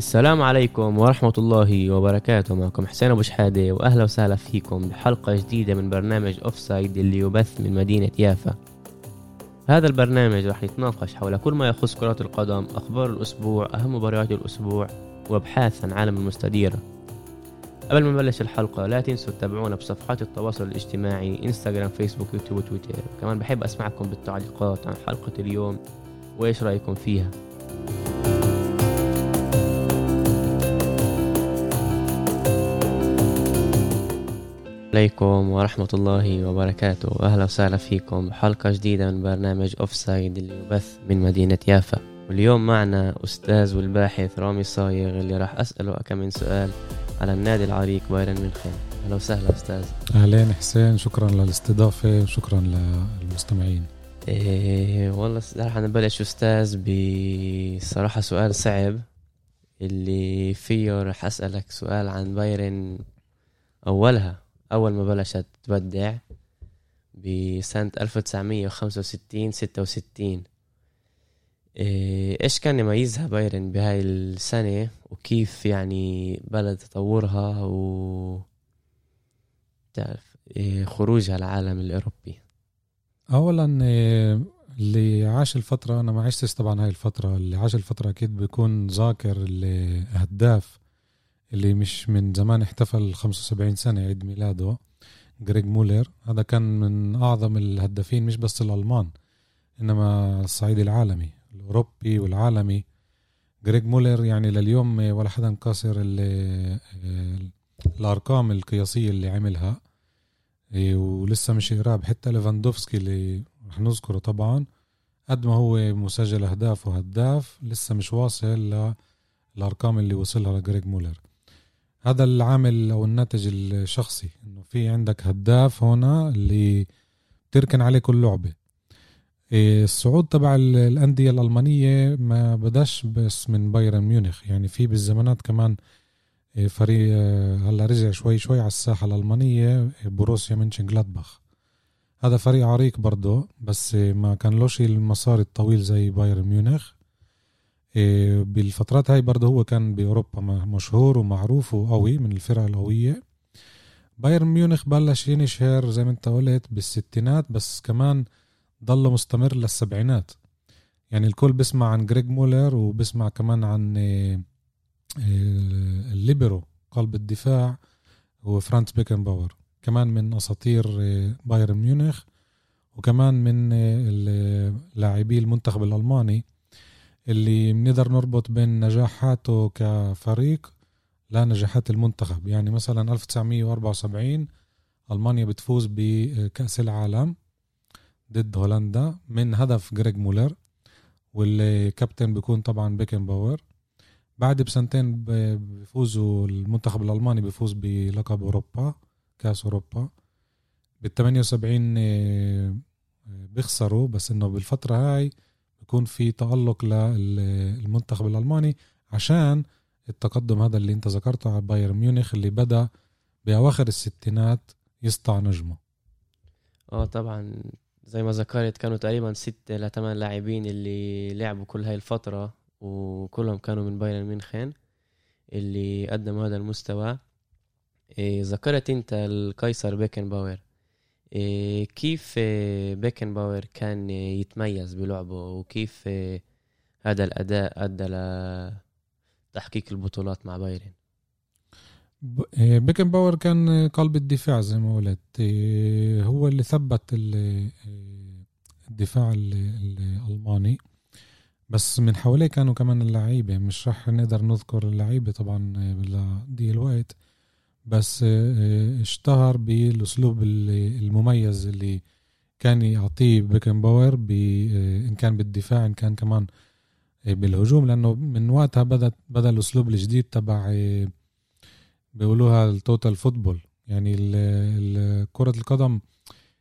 السلام عليكم ورحمة الله وبركاته. معكم حسين أبو شحادة وأهلا وسهلا فيكم بحلقة جديدة من برنامج Offside اللي يبث من مدينة يافا. هذا البرنامج راح يتناقش حول كل ما يخص كرة القدم أخبار الأسبوع أهم مباريات الأسبوع وأبحاث عن عالم المستديرة. قبل ما نبلش الحلقة لا تنسوا تتابعونا بصفحات التواصل الاجتماعي إنستغرام فيسبوك يوتيوب وتويتر. كمان بحب أسمعكم بالتعليقات عن حلقة اليوم وإيش رأيكم فيها؟ عليكم ورحمة الله وبركاته. أهلا وسهلا فيكم. بحلقة جديدة من برنامج أوف سايد اللي يبث من مدينة يافا. واليوم معنا أستاذ والباحث رامي صايغ اللي راح أسأله كم من سؤال على النادي العريق بايرن ميونخ. أهلا وسهلا أستاذ. أهلين حسين. شكرا للاستضافة وشكرا للمستمعين. إيه والله راح نبلش أستاذ بصراحة سؤال صعب اللي فيه راح أسألك سؤال عن بايرن أولها. أول ما بلشت تبدع بسنة 1965 66 إيش كان يميزها بايرن بهاي السنة؟ وكيف يعني بلد تطورها؟ و تعرف إيه خروجها العالم الأوروبي. أولا إيه، اللي عاش الفترة أنا ما عشتش طبعا هاي الفترة اللي عاش الفترة أكيد بيكون ذاكر الهداف اللي مش من زمان احتفل 75 سنة عيد ميلاده جيرد مولر. هذا كان من أعظم الهدافين مش بس الألمان إنما الصعيد العالمي الأوروبي والعالمي. جيرد مولر يعني لليوم ولا حدا كاسر الأرقام القياسية اللي عملها. إيه، ولسه مش قراب حتى ليفاندوفسكي اللي رح نذكره طبعا قد ما هو مسجل أهداف وهداف لسه مش واصل للأرقام اللي وصلها لجيرد مولر. هذا العامل أو الناتج الشخصي إنه في عندك هداف هنا اللي بتركن عليه كل لعبة. إيه، الصعود تبع الأندية الألمانية ما بداش بس من بايرن ميونخ يعني في بالزمانات كمان إيه، فريق آه، هلا رجع شوي شوي على الساحة الألمانية بوروسيا منشن جلادباخ هذا فريق عريق برضه بس ما كان لوش المسار الطويل زي بايرن ميونخ. إيه، بالفترات هاي برضه هو كان بأوروبا مشهور ومعروف وقوي من الفرق القوية. بايرن ميونخ بلش ينشهر زي ما انت قلت بالستينات بس كمان ضل مستمر للسبعينات. يعني الكل بيسمع عن جيرد مولر وبيسمع كمان عن إيه، إيه، الليبرو قلب الدفاع هو فرانز بيكن باور كمان من أساطير بايرن ميونخ وكمان من لاعبي المنتخب الألماني اللي بنقدر نربط بين نجاحاته كفريق لنجاحات المنتخب. يعني مثلا 1974 ألمانيا بتفوز بكأس العالم ضد هولندا من هدف جيرد مولر والكابتن بيكن طبعا بيكن باور بعد بسنتين بيفوزوا المنتخب الألماني بيفوز بلقب أوروبا كأس أوروبا. بال 78 آه، بيخسروا بس إنه بالفترة هاي يكون في تألق للمنتخب الألماني عشان التقدم هذا اللي انت ذكرته على بايرن ميونخ اللي بدأ بأواخر الستينات يسطع نجمه. آه طبعا زي ما ذكرت كانوا تقريبا ستة لثمان لاعبين اللي لعبوا كل هاي الفترة وكلهم كانوا من بايرن ميونخ اللي قدموا هذا المستوى. إيه ذكرت انت القيصر بيكن باور كيف إيه، بيكن باور كان يتميز بلعبه؟ وكيف إيه، هذا الأداء أدى لتحقيق البطولات مع بايرن؟ بيكن باور كان قلب الدفاع زي ما قلت. هو اللي ثبت الدفاع الألماني. بس من حواليه كانوا كمان اللعيبة. مش رح نقدر نذكر اللعيبة طبعا لضيق الوقت بس آه، آه، اشتهر بالأسلوب المميز اللي كان يعطيه بيكن باور آه، إن كان بالدفاع إن كان كمان بالهجوم لأنه من وقتها بدأ بدأ الأسلوب الجديد تبع بيقولوها ال total football يعني كرة القدم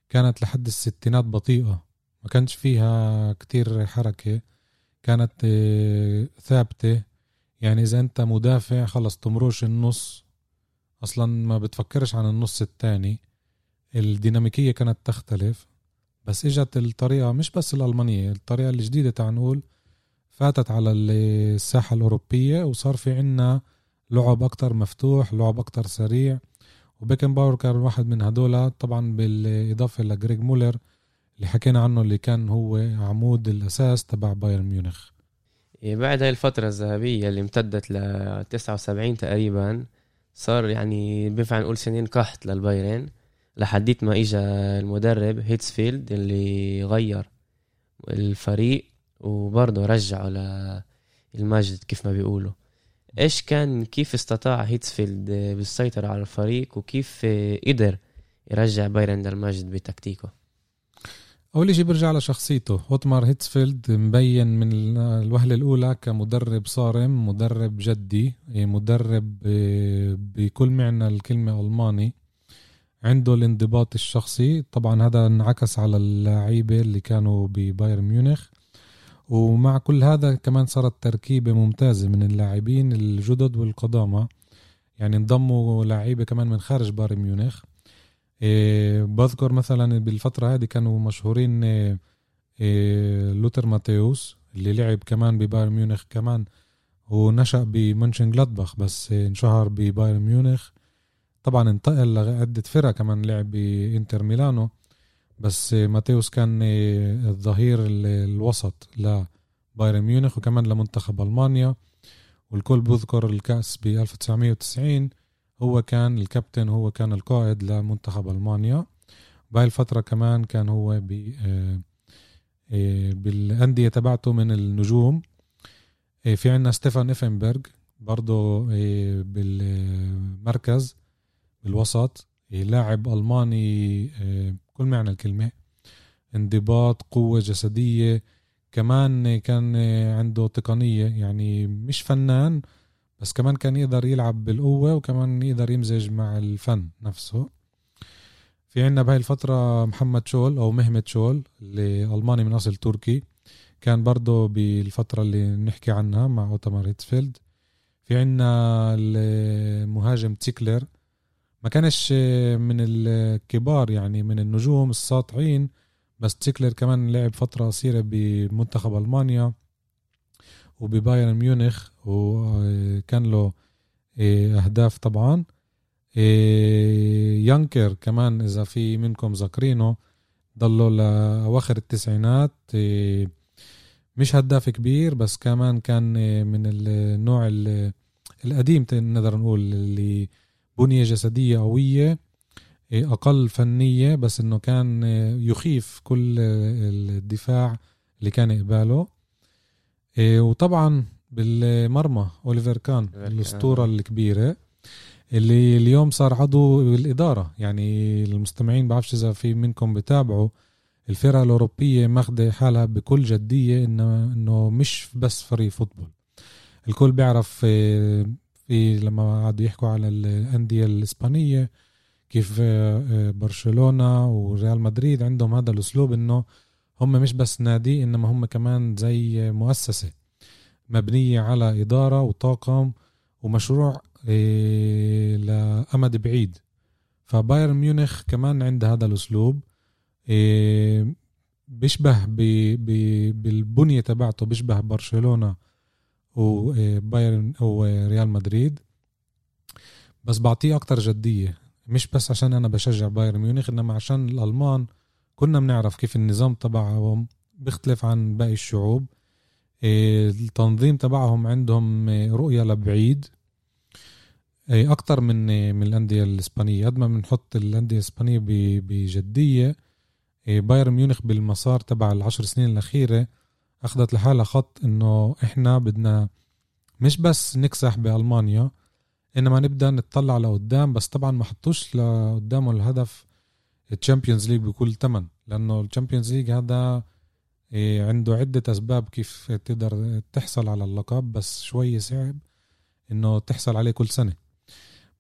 كانت لحد الستينات بطيئة ما كانش فيها كتير حركة كانت ثابتة. يعني إذا أنت مدافع خلص تمرقش النص أصلا ما بتفكرش عن النص الثاني. الديناميكية كانت تختلف بس إجت الطريقة مش بس الألمانية الطريقة الجديدة تعال نقول فاتت على الساحة الأوروبية وصار في عنا لعب أكتر مفتوح لعب أكتر سريع. وبيكن باور كان واحد من هدول طبعا بالإضافة لجيرد مولر اللي حكينا عنه اللي كان هو عمود الأساس تبع بايرن ميونخ. إيه، بعد هاي الفترة الذهبية اللي امتدت ل 79 تقريبا صار يعني بينفع نقول سنين قحط للبايرن لحديت ما اجى المدرب هيتسفيلد اللي غير الفريق وبرضه رجعه للمجد كيف ما بيقولوا. إيش كان كيف استطاع هيتسفيلد بالسيطرة على الفريق وكيف قدر يرجع بايرن للمجد بتكتيكه؟ أول شيء برجع لشخصيته. اوتمار هيتسفيلد مبين من الوهلة الأولى كمدرب صارم مدرب جدي مدرب آه، بكل معنى الكلمة ألماني. عنده الانضباط الشخصي. طبعا هذا انعكس على اللعيبة اللي كانوا ببايرن ميونخ. ومع كل هذا كمان صارت تركيبة ممتازة من اللاعبين الجدد والقدامى. يعني انضموا لعيبة كمان من خارج بايرن ميونخ. إيه بذكر مثلا بالفترة هذه كانوا مشهورين إيه إيه لوثر ماتيوس اللي لعب كمان ببايرن ميونخ كمان هو نشأ بمنشن جلادباخ بس انشهر ببايرن ميونخ. طبعا انتقل لعدة فرق كمان لعب بإنتر ميلانو بس ماتيوس كان الظهير الوسط لبايرن ميونخ وكمان لمنتخب ألمانيا. والكل بذكر الكأس ب 1990 هو كان الكابتن هو كان القائد لمنتخب ألمانيا. بهاي الفترة كمان كان هو ب آه، آه، بالأندية تبعته من النجوم. آه، في عنا ستيفان إفنبرغ برضه بالمركز بالوسط لاعب ألماني كل معنى الكلمة. انضباط قوة جسدية. كمان كان عنده تقنية يعني مش فنان بس كمان كان يقدر يلعب بالقوة وكمان يقدر يمزج مع الفن نفسه. في عنا بهاي الفترة محمد شول أو مهمة شول اللي ألماني من أصل تركي. كان برضه بالفترة اللي نحكي عنها مع أوتمار هيتسفيلد في عنا المهاجم زيكلر. ما كانش من الكبار يعني من النجوم الساطعين بس زيكلر كمان لعب فترة قصيرة بمنتخب ألمانيا. وببايرن ميونخ وكان له آه، أهداف طبعا. آه، يانكر كمان إذا في منكم ذاكرينه ضلوا لأواخر التسعينات آه، مش هداف كبير بس كمان كان من النوع القديم نقدر نقول اللي بنية جسدية قوية أقل فنية بس إنه كان يخيف كل الدفاع اللي كان قباله وطبعا بالمرمى أوليفر كان الأسطورة الكبيرة اللي اليوم صار عضو بالإدارة. يعني المستمعين بعرفش إذا في منكم بتابعوا الفرقة الأوروبية ماخدة حالها بكل جدية إنه إنه مش بس فريق فوتبول. الكل بيعرف إيه، في لما قعدوا يحكوا على الأندية الإسبانية كيف آه، برشلونة وريال مدريد عندهم هذا الأسلوب إنه هم مش بس نادي إنما هم كمان زي مؤسسة مبنية على إدارة وطاقم ومشروع آه، لأمد بعيد. فبايرن ميونخ كمان عنده هذا الأسلوب بيشبه بالبنية تبعته بيشبه برشلونة وبايرن وريال مدريد. بس بعطيه أكتر جدية مش بس عشان أنا بشجع بايرن ميونخ إنما عشان الألمان كنا بنعرف كيف النظام تبعهم بيختلف عن باقي الشعوب. التنظيم تبعهم عندهم رؤية لبعيد. أكتر من من الأندية الإسبانية. قد ما بنحط الأندية الإسبانية بجدية بايرن ميونخ بالمسار تبع العشر سنين الأخيرة أخذت لحالها خط إنه إحنا بدنا مش بس نكسح بألمانيا إنما نبدأ نطلع لقدام. بس طبعا ما حطوش لقدامه الهدف ال Champions League بكل ثمن لأنه ال Champions League هذا إيه، عنده عدة أسباب كيف تقدر تحصل على اللقب بس شوي صعب إنه تحصل عليه كل سنة.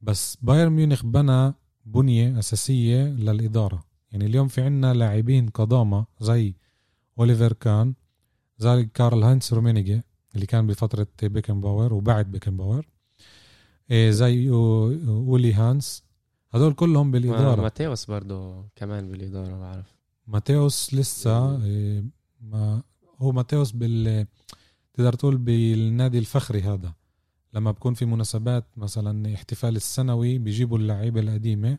بس بايرن ميونخ بنى بنية أساسية للإدارة. يعني اليوم في عنا لاعبين قدامى زي أوليفر كان زي كارل هاينز رومينيجي اللي كان بفترة بيكن باور وبعد بيكن باور إيه زي أولي هونيس هدول كلهم بالإدارة. ماتيوس برضه كمان بالإدارة بعرف. ماتيوس لسه إيه ما هو ماتيوس بال تقدر تقول بالنادي الفخري هذا. لما بكون في مناسبات مثلا احتفال السنوي بيجيبوا اللعيبة القديمة.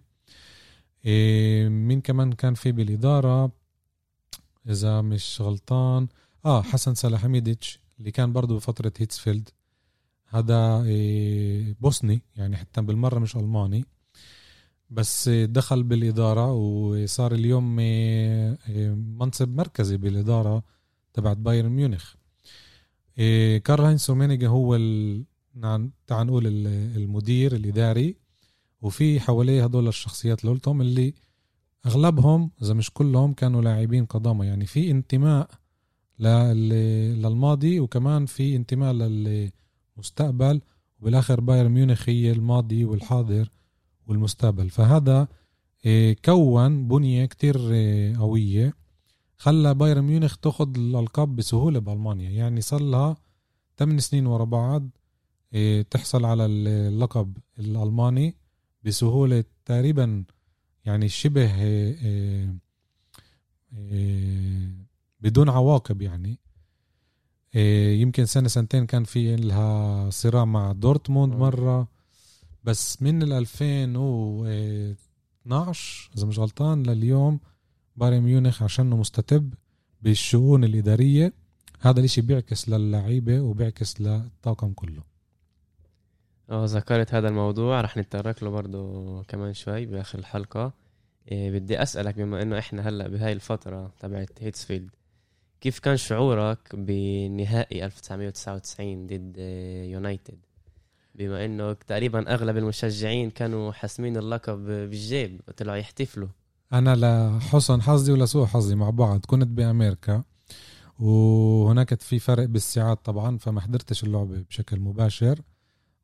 إيه مين كمان كان في بالإدارة؟ إذا مش غلطان. آه حسن سلاحميديتش اللي كان برضه بفترة هيتسفيلد هذا إيه بوسني يعني حتى بالمرة مش ألماني. بس دخل بالإدارة وصار اليوم إيه منصب مركزي بالإدارة تبعت بايرن ميونخ. إيه كارل هاينز رومينيجي هو ال... نعم تعال نقول المدير الإداري وفي حواليه هدول الشخصيات اللي قلتهم اللي أغلبهم إذا مش كلهم كانوا لاعبين قدامى يعني في انتماء للماضي وكمان في انتماء للمستقبل. وبالآخر بايرن ميونخ هي الماضي والحاضر. والمستقبل. فهذا إيه، كون بنية كتير إيه، قوية خلى بايرن ميونخ تأخذ الألقاب بسهولة بألمانيا. يعني صار لها 8 سنين ورا بعض إيه، تحصل على اللقب الألماني بسهولة تقريبا يعني شبه بدون عواقب يعني. يمكن سنة سنتين كان في لها صراع مع دورتموند مرة. بس من ال 2012 إذا مش غلطان لليوم بايرن ميونخ عشانه مستتب بالشؤون الإدارية. هذا الإشي بيعكس للعيبة وبيعكس للطاقم كله. آه ذكرت هذا الموضوع رح نتطرق له برضه كمان شوي بآخر الحلقة. إيه بدي أسألك بما إنه إحنا هلأ بهاي الفترة تبعت هيتسفيلد كيف كان شعورك بنهائي 1999 ضد يونايتد بما إنه تقريبا أغلب المشجعين كانوا حاسمين اللقب بالجيب طلعوا يحتفلوا. أنا لحسن حظي ولسوء حظي مع بعض كنت بأمريكا وهناك في فرق بالساعات طبعا فما حضرتش اللعبة بشكل مباشر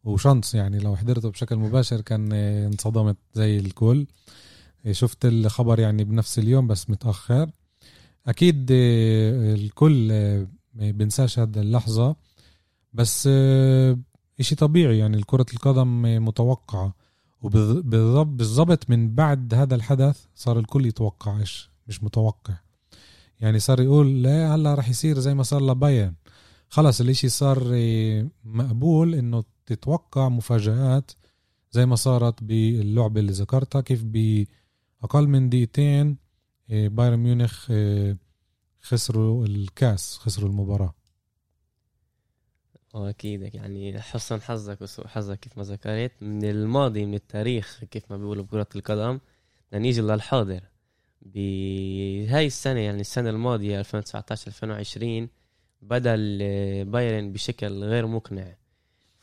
وشانس يعني لو حضرته بشكل مباشر كان انصدمت زي الكل. شفت الخبر يعني بنفس اليوم بس متأخر. أكيد الكل بنساش هذا اللحظة بس إشي طبيعي يعني كرة القدم متوقعة. وبالضبط من بعد هذا الحدث صار الكل يتوقع إيش مش متوقع. يعني صار يقول لا هلا رح يصير زي ما صار لبايرن. خلص الإشي صار مقبول إنه تتوقع مفاجآت زي ما صارت باللعبة اللي ذكرتها كيف بأقل من دقيقتين آه، بايرن ميونخ آه، خسروا الكاس خسروا المباراة. أكيد يعني حسن حظك وسوء حظك كيف ما ذكرت من الماضي من التاريخ كيف ما بيقولوا بكرة القدم نيجي للحاضر. بهاي السنة يعني السنة الماضية 2019 2020 بدأ بايرن بشكل غير مقنع.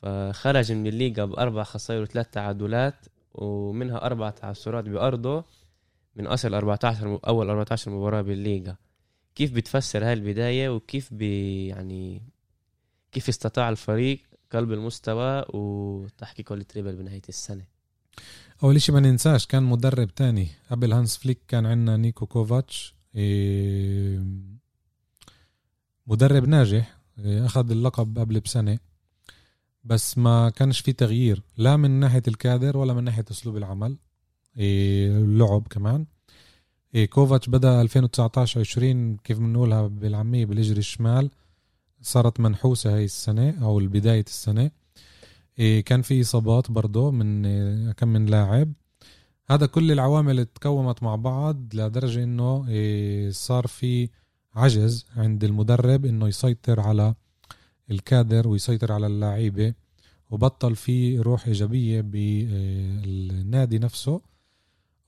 فخرج من الليغا بأربع خسائر وثلاث تعادلات ومنها أربع تعثرات بأرضه من أصل 14 أول 14 مباراة بالليغا. كيف بتفسر هاي البداية؟ وكيف بي يعني كيف استطاع الفريق قلب المستوى وتحقيقه لل treble بنهاية السنة. أول شيء ما ننساش كان مدرب تاني. قبل هانس فليك كان عندنا نيكو كوفاتش إيه مدرب ناجح إيه أخذ اللقب قبل بسنة. بس ما كانش في تغيير لا من ناحية الكادر ولا من ناحية أسلوب العمل إيه اللعب كمان. كوفاتش بدأ 2019 20 كيف بنقولها بالعامية بالاجري الشمال. صارت منحوسة هاي السنة أو بدايه السنة. إيه كان في إصابات برضه من إيه كم من لاعب. هذا كل العوامل تكومت مع بعض لدرجة إنه إيه صار في عجز عند المدرب إنه يسيطر على الكادر ويسيطر على اللعيبة وبطل في روح إيجابية بالنادي نفسه.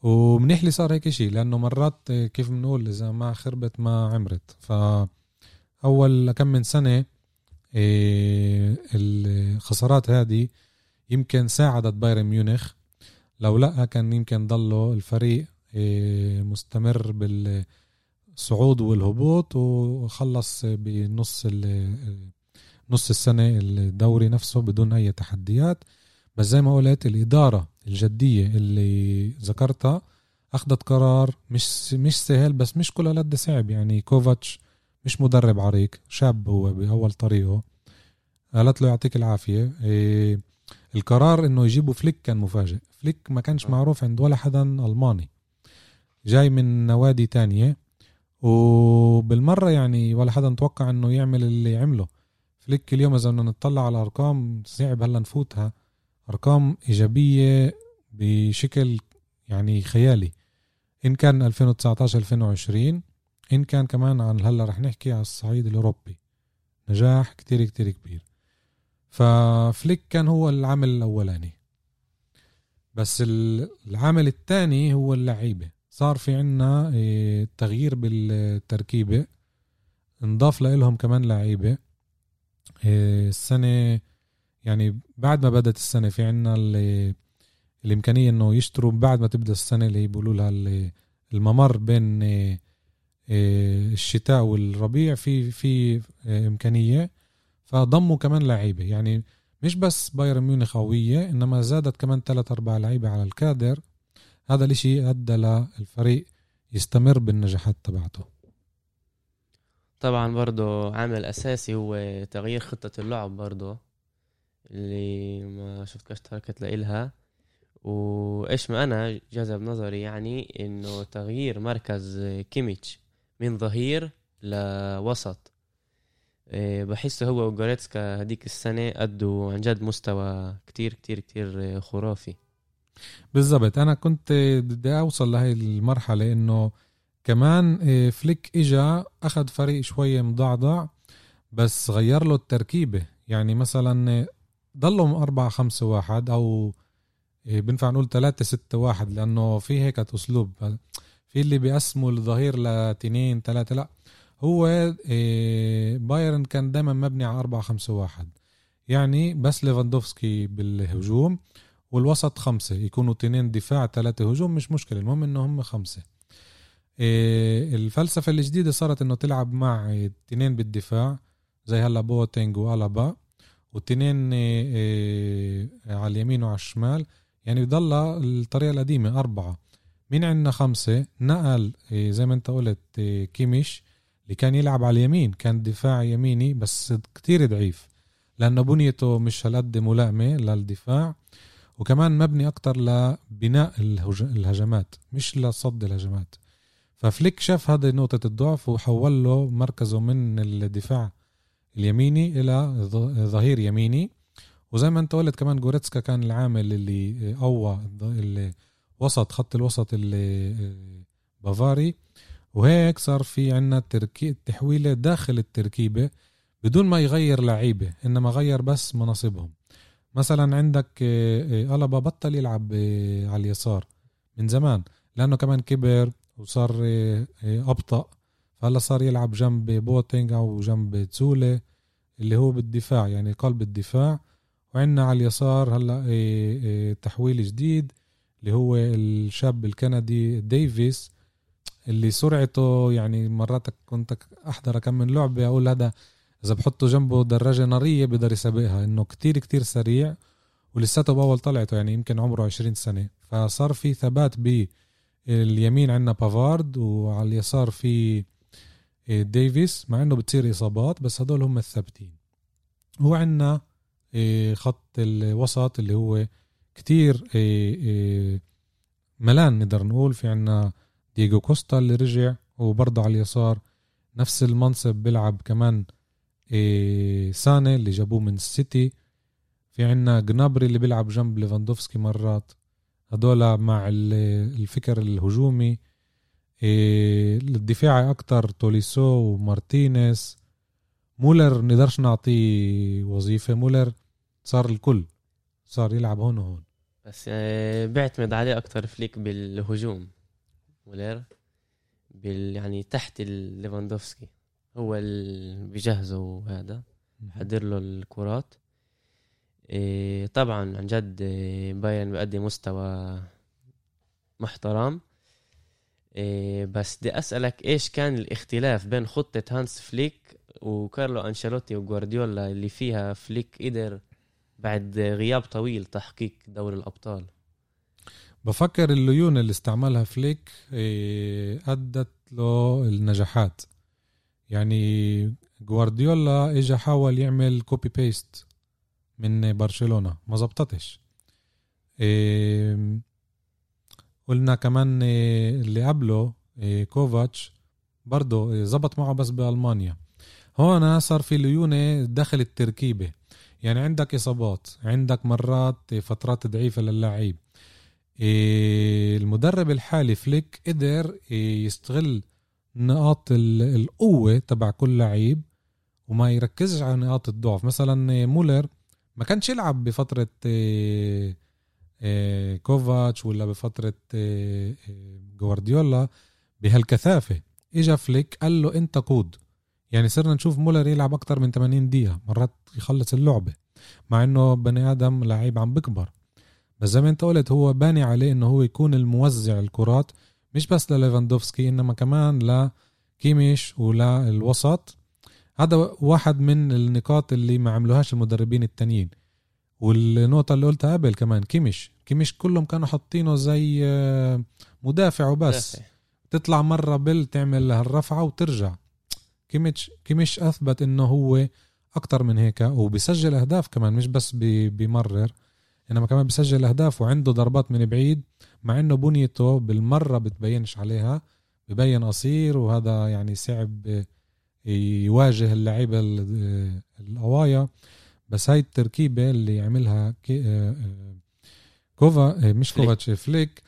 ومنيح لي صار هيك شيء لأنه مرات كيف بنقول إذا ما خربت ما عمرت. ف أول كم من سنة إيه، الخسارات هذه يمكن ساعدت بايرن ميونخ. لو لا كان يمكن ضله الفريق إيه، مستمر بالصعود والهبوط وخلص بنص نص السنة الدوري نفسه بدون أي تحديات. بس زي ما قلت الإدارة الجدية اللي ذكرتها أخذت قرار مش مش سهل بس مش كل قد صعب. يعني كوفاتش مش مدرب عريق شاب هو بأول طريقه. قالت له يعطيك العافية. إيه القرار إنه يجيبوا فليك كان مفاجئ. فليك ما كانش معروف عند ولا حدا ألماني. جاي من نوادي تانية وبالمرة يعني ولا حدا متوقع إنه يعمل اللي عمله. فليك اليوم إذا بدنا نطلع على أرقام صعب هلا نفوتها. أرقام إيجابية بشكل يعني خيالي. إن كان 2019 2020 إن كان كمان عن هلأ رح نحكي على الصعيد الأوروبي. نجاح كتير كتير كبير. ففليك كان هو العامل الأولاني. بس العامل الثاني هو اللعيبة. صار في عنا آه، تغيير بالتركيبة. انضاف لهم كمان لعيبة. آه، السنة يعني بعد ما بدت السنة في عنا الإمكانية إنه يشتروا بعد ما تبدأ السنة اللي بيقولوا لها الممر بين آه، الشتاء والربيع في في إمكانية. فضموا كمان لعيبة. يعني مش بس بايرن ميونخ قوية إنما زادت كمان ثلاث أربع لعيبة على الكادر. هذا الإشي أدى للفريق يستمر بالنجاحات تبعته. طبعا برضه عامل أساسي هو تغيير خطة اللعب برضه اللي ما شفتكاش تطرقت لإلها. وإيش ما أنا جذب نظري يعني إنه تغيير مركز كيميتش. من ظهير لوسط. إيه، بحسه هو وجوريتسكا هديك السنة أدوا عن جد مستوى كتير كتير كتير خرافي. بالضبط. أنا كنت بدي أوصل لهي المرحلة إنه كمان إيه، فليك إجا أخذ فريق شوية مضعضع بس غير له التركيبة. يعني مثلا ضلهم أربعة خمسة واحد أو إيه، بنفع نقول ثلاثة ستة واحد لأنه في هيك أسلوب. في اللي بيقسموا الظهير لتنين ثلاثة لا. هو آه، بايرن كان دائما مبني على 4 5 1 يعني بس ليفاندوفسكي بالهجوم والوسط خمسة يكونوا اثنين دفاع ثلاثة هجوم مش مشكلة. المهم انه هم خمسة. آه، الفلسفة الجديدة صارت إنه تلعب مع اثنين بالدفاع زي هلا بواتينج وألابا واثنين آه، على اليمين وعلى الشمال. يعني بضل الطريقة القديمة أربعة. مين عندنا خمسة؟ نقل زي ما انت قلت كيميش اللي كان يلعب على اليمين كان دفاع يميني بس كتير ضعيف. لأنه بنيته مش هالقد ملائمة للدفاع وكمان مبني أكتر لبناء الهجمات مش لصد الهجمات. ففليك شاف هذه نقطة الضعف وحول له مركزه من الدفاع اليميني إلى ظهير يميني. وزي ما انت قلت كمان جوريتسكا كان العامل اللي قوى وسط خط الوسط البافاري وهيك صار في عنا تركي تحويلة داخل التركيبة بدون ما يغير لعيبة إنما غير بس مناصبهم. مثلا عندك آه، آه، ألابا بطل يلعب آه، على اليسار من زمان لأنه كمان كبر وصار أبطأ. فهلا صار يلعب جنب بواتينج أو جنب زوله اللي هو بالدفاع يعني قلب الدفاع. وعندنا على اليسار هلا تحويل جديد. اللي هو الشاب الكندي ديفيس اللي سرعته يعني مرات كنت أحضر كم من لعبة أقول هذا إذا بحطوا جنبه دراجة نارية بقدر يسابقها إنه كتير كتير سريع ولساته بأول طلعته يعني يمكن عمره 20 سنة. فصار في ثبات باليمين عندنا بافارد وعلى اليسار في ديفيس مع إنه بتصير إصابات بس هدول هم الثابتين. وعندنا إيه، خط الوسط اللي هو كتير إيه، ملان نقدر نقول. في عنا دييغو كوستا اللي رجع وبرضه على اليسار. نفس المنصب بيلعب كمان إيه ساني اللي جابوه من السيتي. في عنا جنابري اللي بيلعب جنب ليفاندوفسكي مرات. هدول مع الفكر الهجومي. إيه الدفاعي أكتر توليسو ومارتينيز. مولر نقدرش نعطيه وظيفة. مولر صار الكل صار يلعب هون وهون. بس آه، بيعتمد عليه أكتر فليك بالهجوم مولر بال يعني تحت ليفاندوفسكي. هو اللي بيجهزه وهذا حضر له الكرات. إيه طبعا عن جد إيه، بايرن بيقدم مستوى محترم. إيه بس بدي أسألك إيش كان الاختلاف بين خطة هانس فليك وكارلو أنشيلوتي وجوارديولا اللي فيها فليك قدر بعد غياب طويل تحقيق دوري الأبطال. بفكر الليونة اللي استعملها فليك إيه، أدت له النجاحات. يعني جوارديولا اجى حاول يعمل copy paste من برشلونة ما زبطتش. إيه، قلنا كمان إيه، اللي قبله كوفاتش برضه زبط معه بس بألمانيا. هون صار في ليونة داخل التركيبة يعني عندك إصابات عندك مرات فترات ضعيفة للاعب. إيه، المدرب الحالي فليك قدر يستغل نقاط القوة تبع كل لعيب وما يركزش على نقاط الضعف. مثلا مولر ما كانش يلعب إيه، إيه، كوفاتش ولا بفترة جوارديولا بهالكثافة. إجا فليك قال له أنت قود. يعني صرنا نشوف مولر يلعب أكتر من 80 دقيقة مرات يخلص اللعبة مع إنه بني آدم لعيب عم بكبر. بس زي ما أنت قلت هو باني عليه إنه هو يكون الموزع الكرات مش بس لليفاندوفسكي إنما كمان لكيميش وللوسط. هذا واحد من النقاط اللي ما عملوهاش المدربين التانيين. والنقطة اللي قلتها قبل كمان كيميش. كيميش كلهم كانوا حاطينه زي آه، مدافع وبس. دافع. تطلع مرة بل تعمل هالرفعة وترجع. كيميش كيميش أثبت إنه هو أكتر من هيك وبيسجل أهداف كمان مش بس بيمرر إنما كمان بسجل أهداف وعنده ضربات من بعيد مع إنه بنيته بالمرة بتبينش عليها ببين قصير وهذا يعني صعب يواجه اللعيبة القوايا. بس هاي التركيبة اللي عملها كوفا مش كوفاتش فليك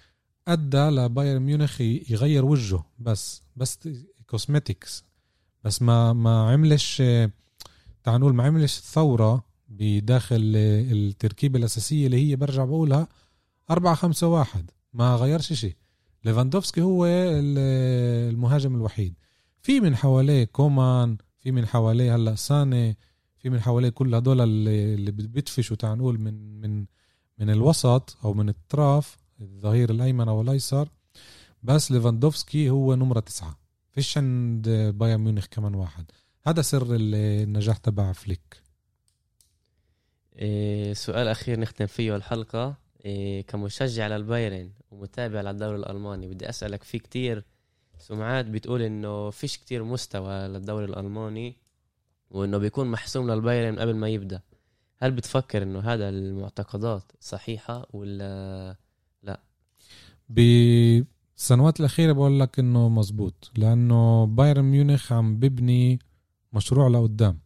أدى لبايرن ميونخ يغير وجهه بس بس cosmetics بس ما ما عملش تعال نقول ما عملش ثورة بداخل التركيبة الأساسية اللي هي برجع بقولها أربعة خمسة واحد ما غيرش شيء. ليفاندوفسكي هو المهاجم الوحيد. في من حواليه كومان في من حواليه هلأ ساني في من حواليه كل هدول اللي بيدفشوا تعال نقول من من من الوسط أو من الطراف الظهير الأيمن أو الأيسر. بس ليفاندوفسكي هو نمرة تسعة. فيش عند بايرن ميونخ كمان واحد. هذا سر النجاح تبع فليك. إيه سؤال أخير نختم فيه الحلقة. إيه كمشجع للبايرن ومتابع للدوري الألماني بدي أسألك في كتير سمعات بتقول إنه فيش كتير مستوى للدوري الألماني وإنه بيكون محسوم للبايرن قبل ما يبدأ. هل بتفكر إنه هذا المعتقدات صحيحة ولا لا؟ بالسنوات الأخيرة بقول لك إنه مزبوط لأنه بايرن ميونخ عم ببني مشروع لقدام.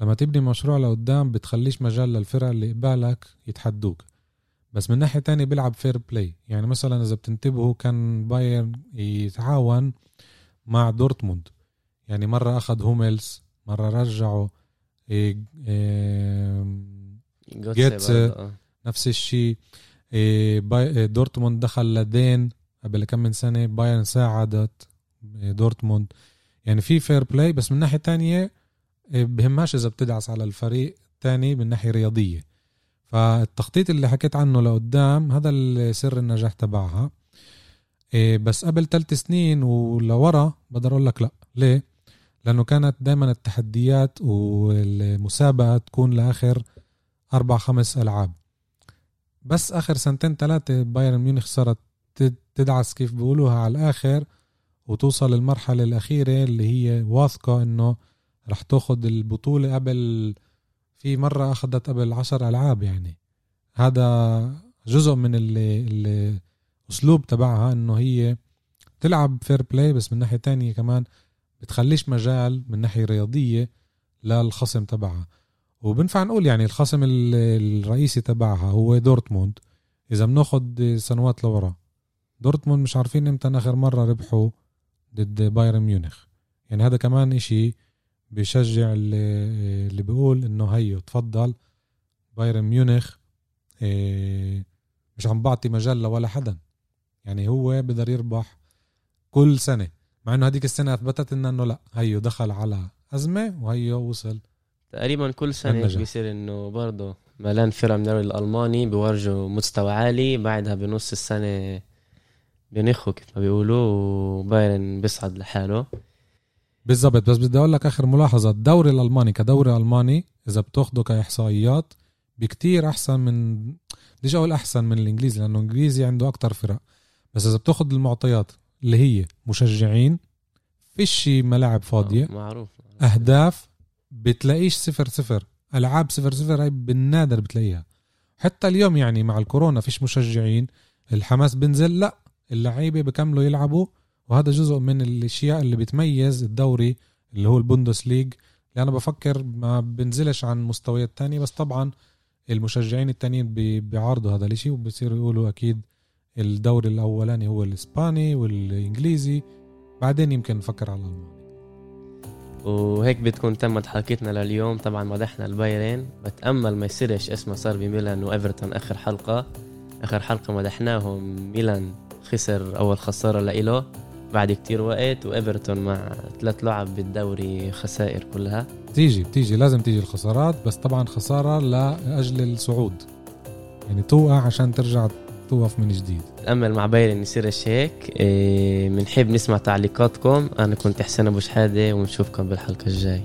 لما تبني مشروع لقدام بتخليش مجال للفرق اللي قبالك يتحدوك. بس من ناحية تانية بيلعب fair play يعني مثلا إذا بتنتبهوا كان بايرن يتعاون مع دورتموند. يعني مرة أخذ هوملز مرة رجعه إيه جوتزه. نفس الشيء. إيه دورتموند دخل لدين. قبل كم من سنة بايرن ساعدت دورتموند. يعني في fair play بس من ناحية تانية إيه، بهمهاش إذا بتدعس على الفريق تاني من ناحية رياضية. فالتخطيط اللي حكيت عنه لقدام هذا سر النجاح تبعها. إيه، بس قبل ثلاث سنين ولورا بقدر أقول لك لا. ليه؟ لأنه كانت دائما التحديات والمسابقة تكون لآخر أربع خمس ألعاب. بس آخر سنتين ثلاثة بايرن ميونخ صارت تدعس كيف بيقولوها على الآخر وتوصل للمرحلة الأخيرة اللي هي واثقة إنه رح تاخد البطولة قبل في مرة أخذت قبل عشر ألعاب يعني. هذا جزء من اللي الأسلوب تبعها إنه هي تلعب fair play بس من ناحية تانية كمان بتخليش مجال من ناحية رياضية للخصم تبعها. وبنفع نقول يعني الخصم الرئيسي تبعها هو دورتموند. إذا بناخد سنوات لورا دورتموند مش عارفين إمتى آخر مرة ربحوا ضد بايرن ميونخ. يعني هذا كمان إشي بشجع اللي, اللي بيقول إنه هيو تفضل بايرن ميونخ إيه، مش عم بعطي مجال ولا حدا. يعني هو بقدر يربح كل سنة مع إنه هذيك السنة أثبتت إنه لأ هيو دخل على أزمة وهيو وصل. تقريبا كل سنة بيصير إنه برضه ملان فرق من الدوري الألماني بيورجوا مستوى عالي بعدها بنص السنة بينخوا كيف ما بيقولوا وبايرن بيصعد لحاله. بالضبط. بس بدي أقول لك آخر ملاحظة. الدوري الألماني كدوري ألماني إذا بتاخده كإحصائيات بكتير أحسن من بديش أقول أحسن من الإنجليزي لأنه الإنجليزي عنده أكتر فرق. بس إذا بتاخد المعطيات اللي هي مشجعين فيش ملاعب فاضية. آه، معروف. أهداف بتلاقيش صفر صفر. ألعاب صفر صفر هاي بالنادر بتلاقيها. حتى اليوم يعني مع الكورونا فيش مشجعين. الحماس بنزل لا اللعيبة بكملوا يلعبوا وهذا جزء من الأشياء اللي بتميز الدوري اللي هو البوندس ليج. اللي أنا بفكر ما بنزلش عن مستويات تانية بس طبعا المشجعين التانيين بي- بيعارضوا هذا الإشي وبصيروا يقولوا أكيد الدوري الأولاني هو الإسباني والإنجليزي. بعدين يمكن نفكر على الألماني. وهيك بتكون تمت حلقتنا لليوم. طبعا مدحنا البايرن. بتأمل ما يصيرش اسمه صار بميلان وإيفرتون آخر حلقة. آخر حلقة مدحناهم ميلان. خسر أول خسارة لإله بعد كتير وقت وإيفرتون مع ثلاث لعب بالدوري خسائر كلها. تيجي بتيجي لازم تيجي الخسارات بس طبعا خسارة لأجل الصعود. يعني توقع عشان ترجع توقف من جديد. نتأمل مع بايرن يصيرش هيك إيه، بنحب نسمع تعليقاتكم. أنا كنت حسين أبو شحادة ونشوفكم بالحلقة الجاي